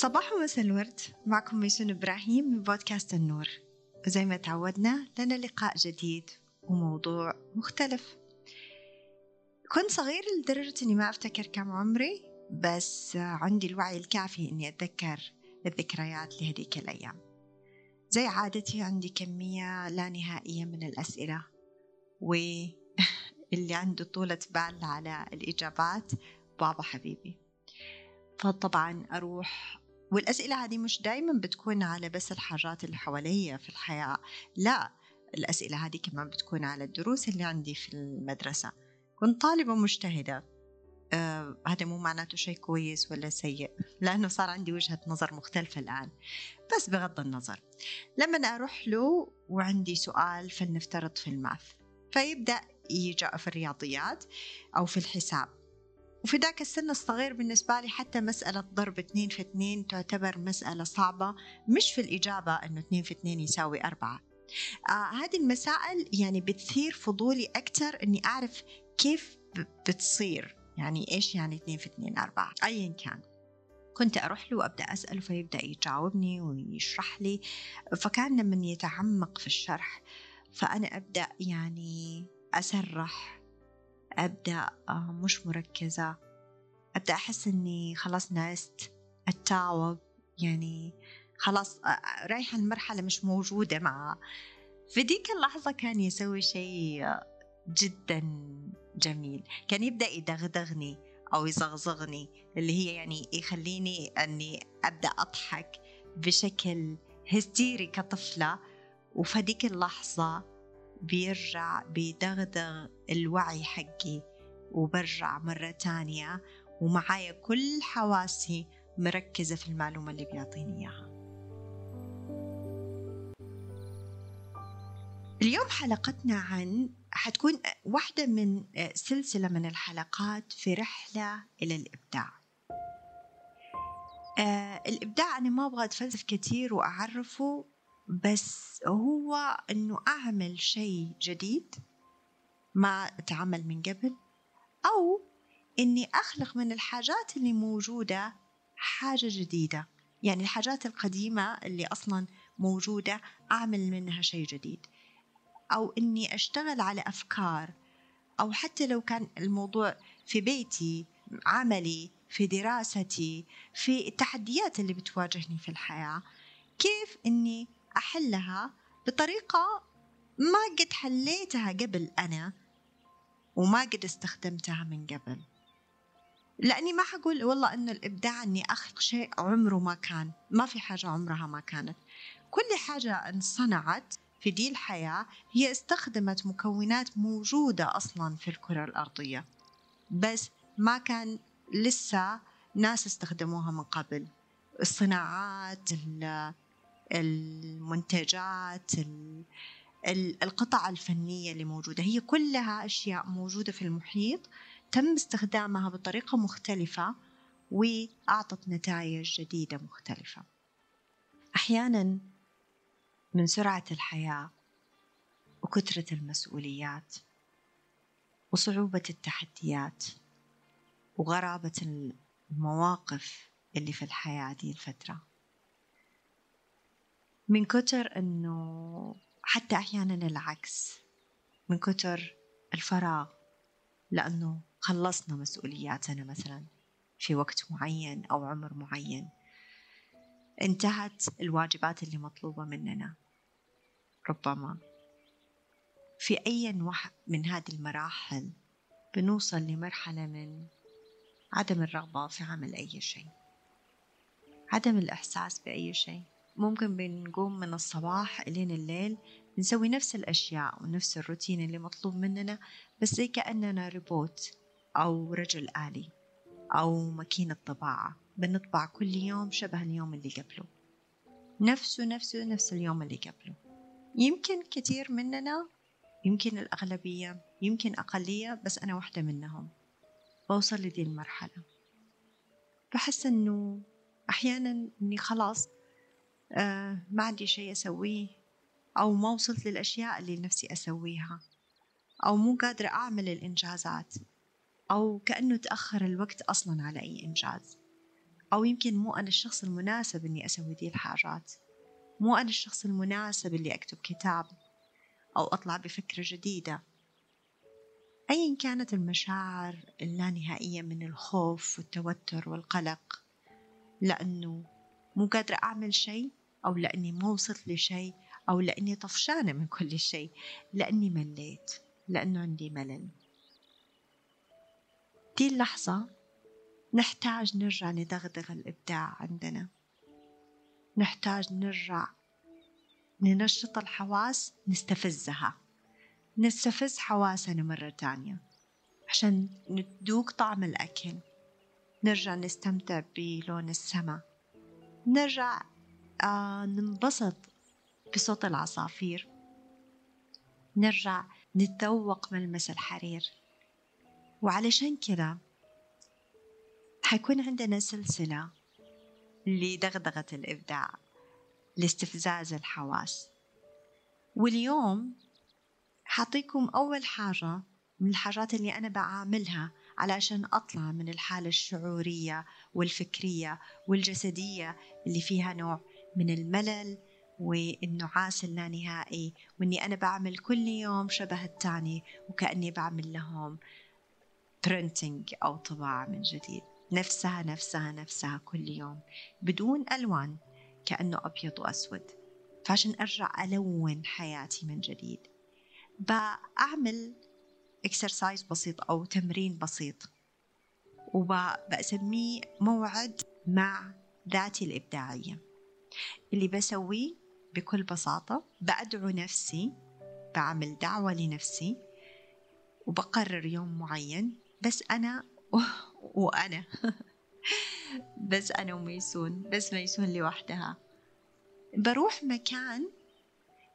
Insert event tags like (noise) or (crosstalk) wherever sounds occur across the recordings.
صباح ومساء الورد معكم ميسون إبراهيم من بودكاست النور. وزي ما تعودنا لنا لقاء جديد وموضوع مختلف. كنت صغير لدرجة إني ما أفتكر كم عمري بس عندي الوعي الكافي إني أتذكر الذكريات لهذيك الأيام. زي عادتي عندي كمية لا نهائية من الأسئلة واللي (laughs) عنده طولة بال على الإجابات بابا حبيبي. فطبعا أروح والأسئلة هذه مش دايما بتكون على بس الحاجات اللي حواليا في الحياة. لا الأسئلة هذه كمان بتكون على الدروس اللي عندي في المدرسة. كنت طالبة مجتهدة. آه هذا مو معناته شيء كويس ولا سيء لأنه صار عندي وجهة نظر مختلفة الآن. بس بغض النظر لما أروح له وعندي سؤال فلنفترض في الماث فيبدأ يجي في الرياضيات أو في الحساب. وفي ذاك السن الصغير بالنسبة لي حتى مسألة ضرب اثنين في اثنين تعتبر مسألة صعبة مش في الإجابة أنه اثنين في اثنين يساوي أربعة. آه هذه المسائل يعني بتثير فضولي أكثر أني أعرف كيف بتصير. يعني إيش يعني اثنين في اثنين أربعة؟ أيا كان. كنت أروح له وأبدأ أسأله فيبدأ يجاوبني ويشرح لي فكان لما يتعمق في الشرح. فأنا أبدأ يعني أسرح أبدأ مش مركزة. أبدأ أحس إني خلاص نعست أتعوب يعني خلاص رايحة المرحلة مش موجودة معه في ديك اللحظة كان يسوي شيء جدا جميل. كان يبدأ يدغدغني أو يزغزغني اللي هي يعني يخليني أني أبدأ أضحك بشكل هستيري كطفلة. وفديك اللحظة بيرجع بيدغدغ الوعي حقي وبرجع مرة تانية ومعايا كل حواسي مركزة في المعلومة اللي بيعطيني إياها. اليوم حلقتنا عن حتكون واحدة من سلسلة من الحلقات في رحلة إلى الإبداع. آه الإبداع أنا ما أبغى أتفلسف كثير وأعرفه بس هو إنه أعمل شيء جديد ما اتعمل من قبل أو إني أخلق من الحاجات اللي موجودة حاجة جديدة. يعني الحاجات القديمة اللي أصلا موجودة أعمل منها شيء جديد. أو إني أشتغل على أفكار. أو حتى لو كان الموضوع في بيتي عملي في دراستي في التحديات اللي بتواجهني في الحياة. كيف إني أحلها بطريقة ما قد حليتها قبل أنا وما قد استخدمتها من قبل. لأني ما حقول والله أنه الإبداع أني أخلق شيء عمره ما كان ما في حاجة عمرها ما كانت. كل حاجة انصنعت في دي الحياة هي استخدمت مكونات موجودة أصلا في الكرة الأرضية. بس ما كان لسه ناس استخدموها من قبل. الصناعات المنتجات القطع الفنية اللي موجودة. هي كلها أشياء موجودة في المحيط تم استخدامها بطريقة مختلفة وأعطت نتائج جديدة مختلفة. أحيانا من سرعة الحياة وكثرة المسؤوليات وصعوبة التحديات وغرابة المواقف اللي في الحياة دي الفترة. من كتر إنه حتى أحيانا العكس من كتر الفراغ لأنه خلصنا مسؤولياتنا مثلا في وقت معين أو عمر معين. انتهت الواجبات اللي مطلوبة مننا ربما. في أي من هذه المراحل بنوصل لمرحلة من عدم الرغبة في عمل أي شيء عدم الإحساس بأي شيء؟ ممكن بنقوم من الصباح إلين الليل بنسوي نفس الأشياء ونفس الروتين اللي مطلوب مننا بس زي كأننا روبوت أو رجل آلي أو ماكينة طباعة. بنطبع كل يوم شبه اليوم اللي قبله. نفسه نفسه نفس اليوم اللي قبله. يمكن كثير مننا يمكن الأغلبية يمكن أقلية بس أنا واحدة منهم. بوصل لدي المرحلة. بحس إنه أحيانا إني خلاص ما عندي شيء أسويه أو ما وصلت للأشياء اللي نفسي أسويها أو مو قادرة أعمل الإنجازات أو كأنه تأخر الوقت أصلا على أي إنجاز. أو يمكن مو أنا الشخص المناسب إني أسوي دي الحاجات. مو أنا الشخص المناسب اللي أكتب كتاب أو أطلع بفكرة جديدة. أيا كانت المشاعر اللانهائية من الخوف والتوتر والقلق لأنه مو قادرة أعمل شيء أو لأني ما وصلت لشيء أو لأني طفشانة من كل شيء لأني مليت لأنه عندي ملل. دي اللحظة نحتاج نرجع ندغدغ الإبداع عندنا. نحتاج نرجع ننشط الحواس نستفزها. نستفز حواسنا مرة تانية عشان ندوق طعم الأكل. نرجع نستمتع بلون السماء نرجع آه ننبسط بصوت العصافير. نرجع نتذوق ملمس الحرير. وعلشان كذا حيكون عندنا سلسلة لدغدغة الإبداع لاستفزاز الحواس. واليوم حاعطيكم أول حاجة من الحاجات اللي أنا بعملها علشان أطلع من الحالة الشعورية والفكرية والجسدية اللي فيها نوع من الملل والنعاس اللانهائي وإني أنا بعمل كل يوم شبه التاني وكأني بعمل لهم برينتينج أو طباعة من جديد. نفسها نفسها نفسها كل يوم بدون ألوان كأنه أبيض وأسود. فعشان أرجع ألون حياتي من جديد. بعمل اكسرسايز بسيط أو تمرين بسيط وبسميه موعد مع ذاتي الإبداعية. اللي بسويه بكل بساطة بأدعو نفسي بعمل دعوة لنفسي وبقرر يوم معين بس أنا (laughs) وأنا. (laughs) بس أنا وميسون بس ميسون لوحدها. بروح مكان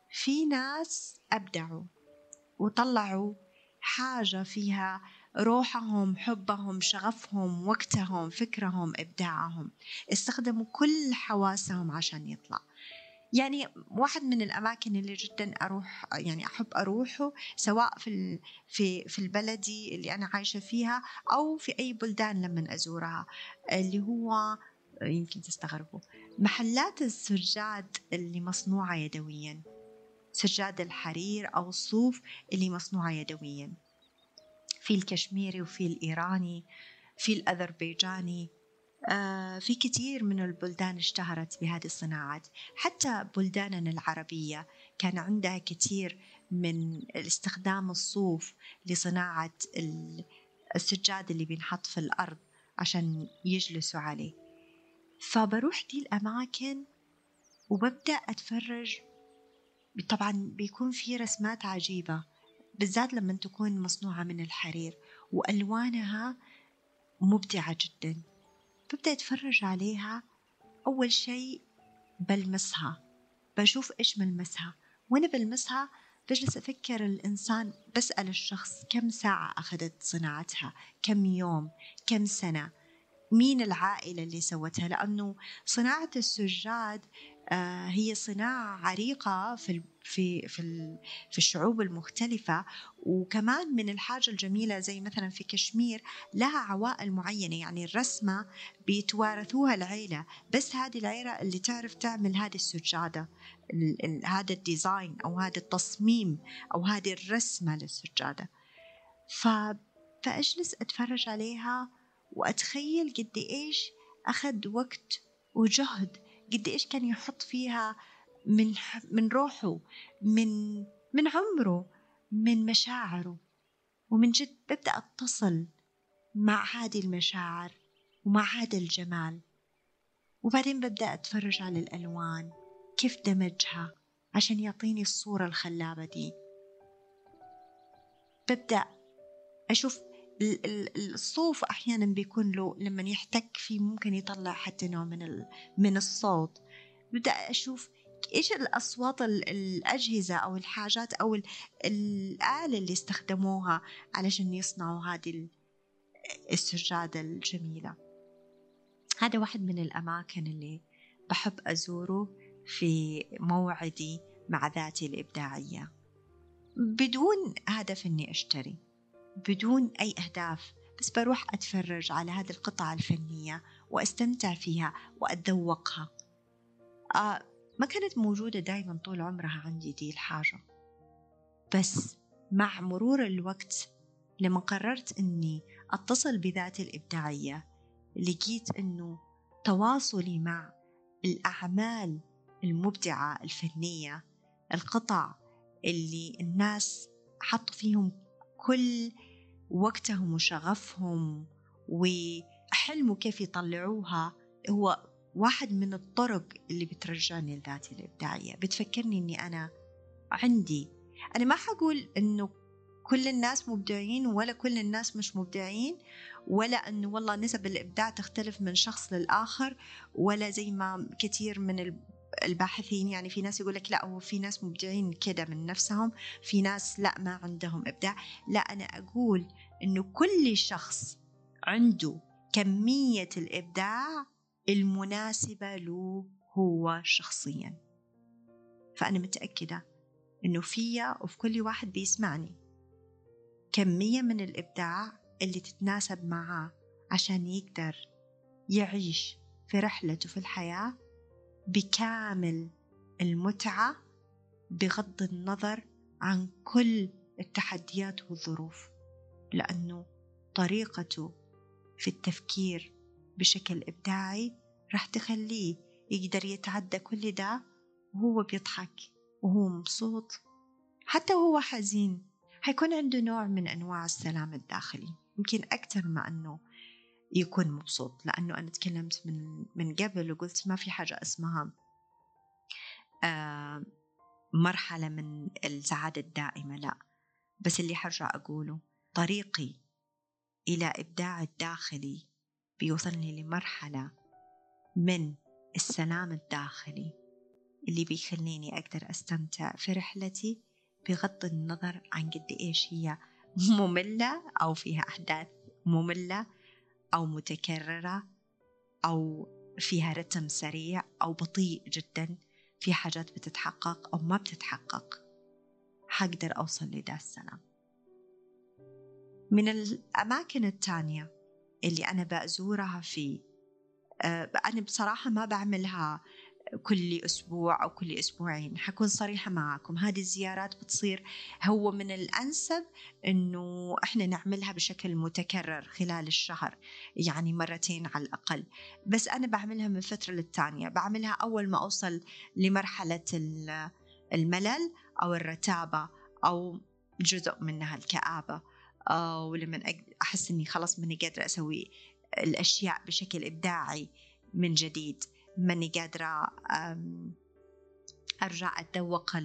في ناس أبدعوا وطلعوا حاجة فيها روحهم حبهم شغفهم وقتهم فكرهم إبداعهم. استخدموا كل حواسهم عشان يطلع. يعني واحد من الأماكن اللي جدا أروح يعني أحب أروحه سواء في في في البلدي اللي أنا عايشة فيها أو في أي بلدان لما أزورها اللي هو يمكن تستغربوا محلات السجاد اللي مصنوعة يدويا. سجاد الحرير أو الصوف اللي مصنوعة يدويا. في الكشميري وفي الإيراني في الأذربيجاني آه، في كثير من البلدان اشتهرت بهذه الصناعات. حتى بلداننا العربية كان عندها كثير من استخدام الصوف لصناعة السجاد اللي بينحط في الأرض عشان يجلسوا عليه. فبروح دي الأماكن وببدأ أتفرج. طبعا بيكون في رسمات عجيبة. بالذات لما تكون مصنوعة من الحرير وألوانها مبدعة جدا. ببدأ أتفرج عليها أول شيء بلمسها. بشوف إيش ملمسها وأنا بلمسها بجلس أفكر الإنسان بسأل الشخص كم ساعة أخذت صناعتها؟ كم يوم؟ كم سنة؟ مين العائلة اللي سوتها؟ لأنه صناعة السجاد هي صناعة عريقة في في في في الشعوب المختلفة. وكمان من الحاجة الجميلة زي مثلا في كشمير لها عوائل معينة يعني الرسمة بيتوارثوها العيلة بس هذه العيلة اللي تعرف تعمل هذه السجادة هذا الديزاين أو هذا التصميم أو هذه الرسمة للسجادة. فأجلس أتفرج عليها وأتخيل قد إيش أخذ وقت وجهد قد إيش كان يحط فيها من من روحه من من عمره من مشاعره. ومن جد ببدأ أتصل مع هذه المشاعر ومع هذا الجمال. وبعدين ببدأ أتفرج على الألوان كيف دمجها عشان يعطيني الصورة الخلابة دي. ببدأ أشوف الصوف أحيانا بيكون له لما يحتك فيه ممكن يطلع حتى نوع من من الصوت. ببدا أشوف إيش الأصوات الأجهزة أو الحاجات أو الآلة اللي استخدموها علشان يصنعوا هذه السجادة الجميلة. هذا واحد من الأماكن اللي بحب أزوره في موعدي مع ذاتي الإبداعية. بدون هدف إني أشتري. بدون أي أهداف بس بروح أتفرج على هذه القطع الفنية وأستمتع فيها وأتذوقها. آه ما كانت موجودة دايما طول عمرها عندي دي الحاجة. بس مع مرور الوقت لما قررت أني أتصل بذاتي الإبداعية لقيت أنه تواصلي مع الأعمال المبدعة الفنية القطع اللي الناس حطوا فيهم كل وقتهم وشغفهم وحلموا كيف يطلعوها هو واحد من الطرق اللي بترجعني لذاتي الإبداعية. بتفكرني إني أنا عندي. أنا ما حقول إنه كل الناس مبدعين ولا كل الناس مش مبدعين ولا انه والله نسب الإبداع تختلف من شخص للآخر ولا زي ما كثير من الباحثين يعني في ناس يقول لك لا هو في ناس مبدعين كده من نفسهم في ناس لا ما عندهم إبداع. لا أنا أقول إنه كل شخص عنده كمية الإبداع المناسبة له هو شخصيا. فأنا متأكدة إنه فيا وفي كل واحد بيسمعني كمية من الإبداع اللي تتناسب معاه عشان يقدر يعيش في رحلته في الحياة بكامل المتعة بغض النظر عن كل التحديات والظروف لأنه طريقته في التفكير بشكل إبداعي راح تخليه يقدر يتعدى كل ده وهو بيضحك وهو مبسوط حتى وهو حزين. حيكون عنده نوع من أنواع السلام الداخلي يمكن أكثر ما أنه يكون مبسوط لأنه أنا تكلمت من من قبل وقلت ما في حاجة اسمها آه مرحلة من السعادة الدائمة لا. بس اللي حرجع أقوله طريقي إلى إبداع الداخلي بيوصلني لمرحلة من السلام الداخلي اللي بيخليني أقدر أستمتع في رحلتي بغض النظر عن قد إيش هي مملة أو فيها أحداث مملة أو متكررة أو فيها رتم سريع أو بطيء جدا في حاجات بتتحقق أو ما بتتحقق. حقدر أوصل لدا السلام من الأماكن التانية اللي أنا بزورها في آه، أنا بصراحة ما بعملها كل أسبوع أو كل أسبوعين. حكون صريحة معاكم هذه الزيارات بتصير هو من الأنسب أنه إحنا نعملها بشكل متكرر خلال الشهر يعني مرتين على الأقل. بس أنا بعملها من فترة للتانية. بعملها أول ما أوصل لمرحلة الملل أو الرتابة أو جزء منها الكآبة ولما أحس أني خلاص ماني قادرة أسوي الأشياء بشكل إبداعي من جديد. ماني قادرة أرجع أتذوق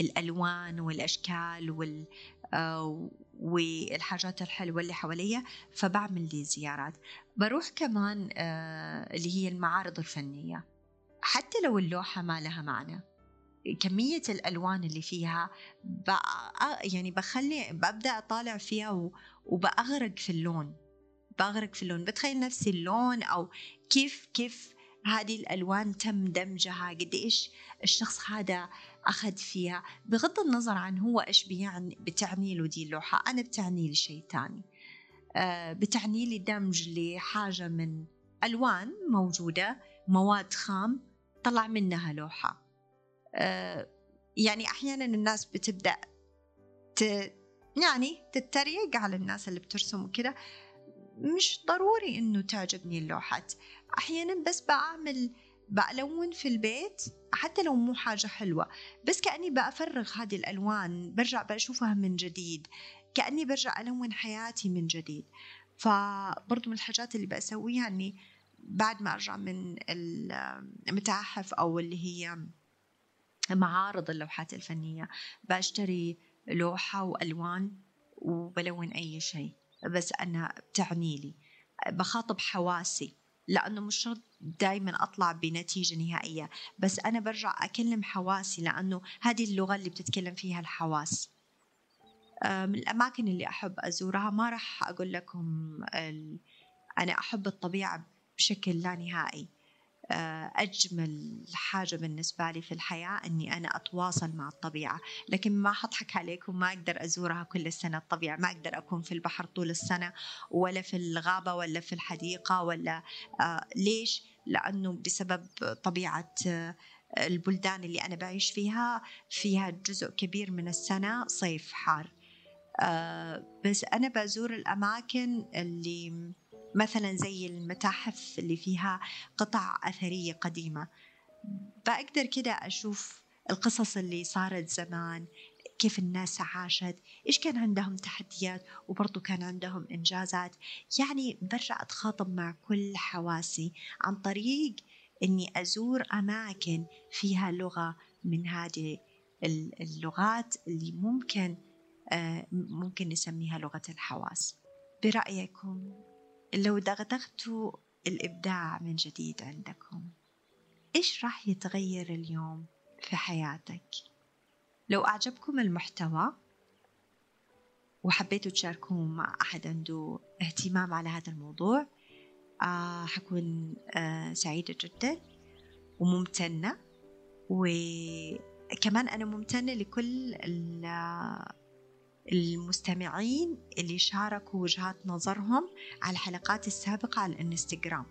الألوان والأشكال وال آه، والحاجات الحلوة اللي حواليا فبعمل لي زيارات. بروح كمان آه، اللي هي المعارض الفنية. حتى لو اللوحة ما لها معنى. كمية الألوان اللي فيها يعني بخلي ببدأ أطالع فيها وبأغرق في اللون. بغرق في اللون. بتخيل نفسي اللون أو كيف كيف هذه الألوان تم دمجها قد إيش الشخص هذا أخذ فيها بغض النظر عن هو إيش بيعني بتعني له دي اللوحة. أنا بتعني لي شيء تاني. آه بتعني لي دمج لحاجة من ألوان موجودة مواد خام طلع منها لوحة. آه يعني أحيانا الناس بتبدأ ت... يعني تتريق على الناس اللي بترسم وكده مش ضروري إنه تعجبني اللوحات. أحيانا بس بعمل بألون في البيت حتى لو مو حاجة حلوة. بس كأني بأفرغ هذه الألوان برجع بشوفها من جديد. كأني برجع ألون حياتي من جديد. فبرضو من الحاجات اللي بسويها أني بعد ما أرجع من المتاحف أو اللي هي معارض اللوحات الفنية بشتري لوحة وألوان وبلون أي شيء. بس أنا بتعني لي. بخاطب حواسي. لأنه مش شرط دائما أطلع بنتيجة نهائية بس أنا برجع أكلم حواسي لأنه هذه اللغة اللي بتتكلم فيها الحواس. من الأماكن اللي أحب أزورها ما راح أقول لكم أنا أحب الطبيعة بشكل لا نهائي. أجمل حاجة بالنسبة لي في الحياة أني أنا أتواصل مع الطبيعة لكن ما حضحك عليكم ما أقدر أزورها كل السنة الطبيعة ما أقدر أكون في البحر طول السنة ولا في الغابة ولا في الحديقة ولا آه ليش؟ لأنه بسبب طبيعة آه البلدان اللي أنا بعيش فيها فيها جزء كبير من السنة صيف حار آه بس أنا بزور الأماكن اللي مثلا زي المتاحف اللي فيها قطع أثرية قديمة. بقدر كده أشوف القصص اللي صارت زمان كيف الناس عاشت إيش كان عندهم تحديات وبرضو كان عندهم إنجازات. يعني برجع أتخاطب مع كل حواسي عن طريق أني أزور أماكن فيها لغة من هذه اللغات اللي ممكن آه، ممكن نسميها لغة الحواس. برأيكم؟ لو دغدغتوا الإبداع من جديد عندكم إيش راح يتغير اليوم في حياتك؟ لو أعجبكم المحتوى وحبيتوا تشاركوه مع أحد عنده اهتمام على هذا الموضوع آه حكون آه سعيدة جدا وممتنة وكمان أنا ممتنة لكل المستمعين اللي شاركوا وجهات نظرهم على الحلقات السابقة على الانستغرام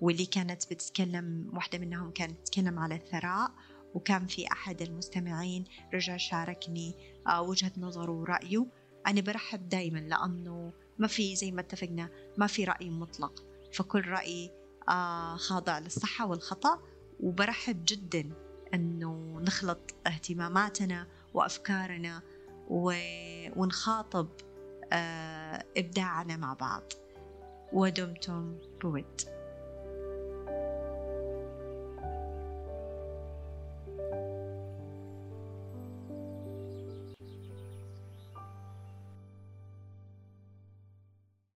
واللي كانت بتتكلم واحدة منهم كانت تتكلم على الثراء وكان في أحد المستمعين رجع شاركني آه، وجهة نظره ورأيه. أنا برحب دايما لأنه ما في زي ما اتفقنا ما في رأي مطلق. فكل رأي آه، خاضع للصحة والخطأ. وبرحب جدا أنه نخلط اهتماماتنا وأفكارنا ونخاطب آه، إبداعنا مع بعض. ودمتم بود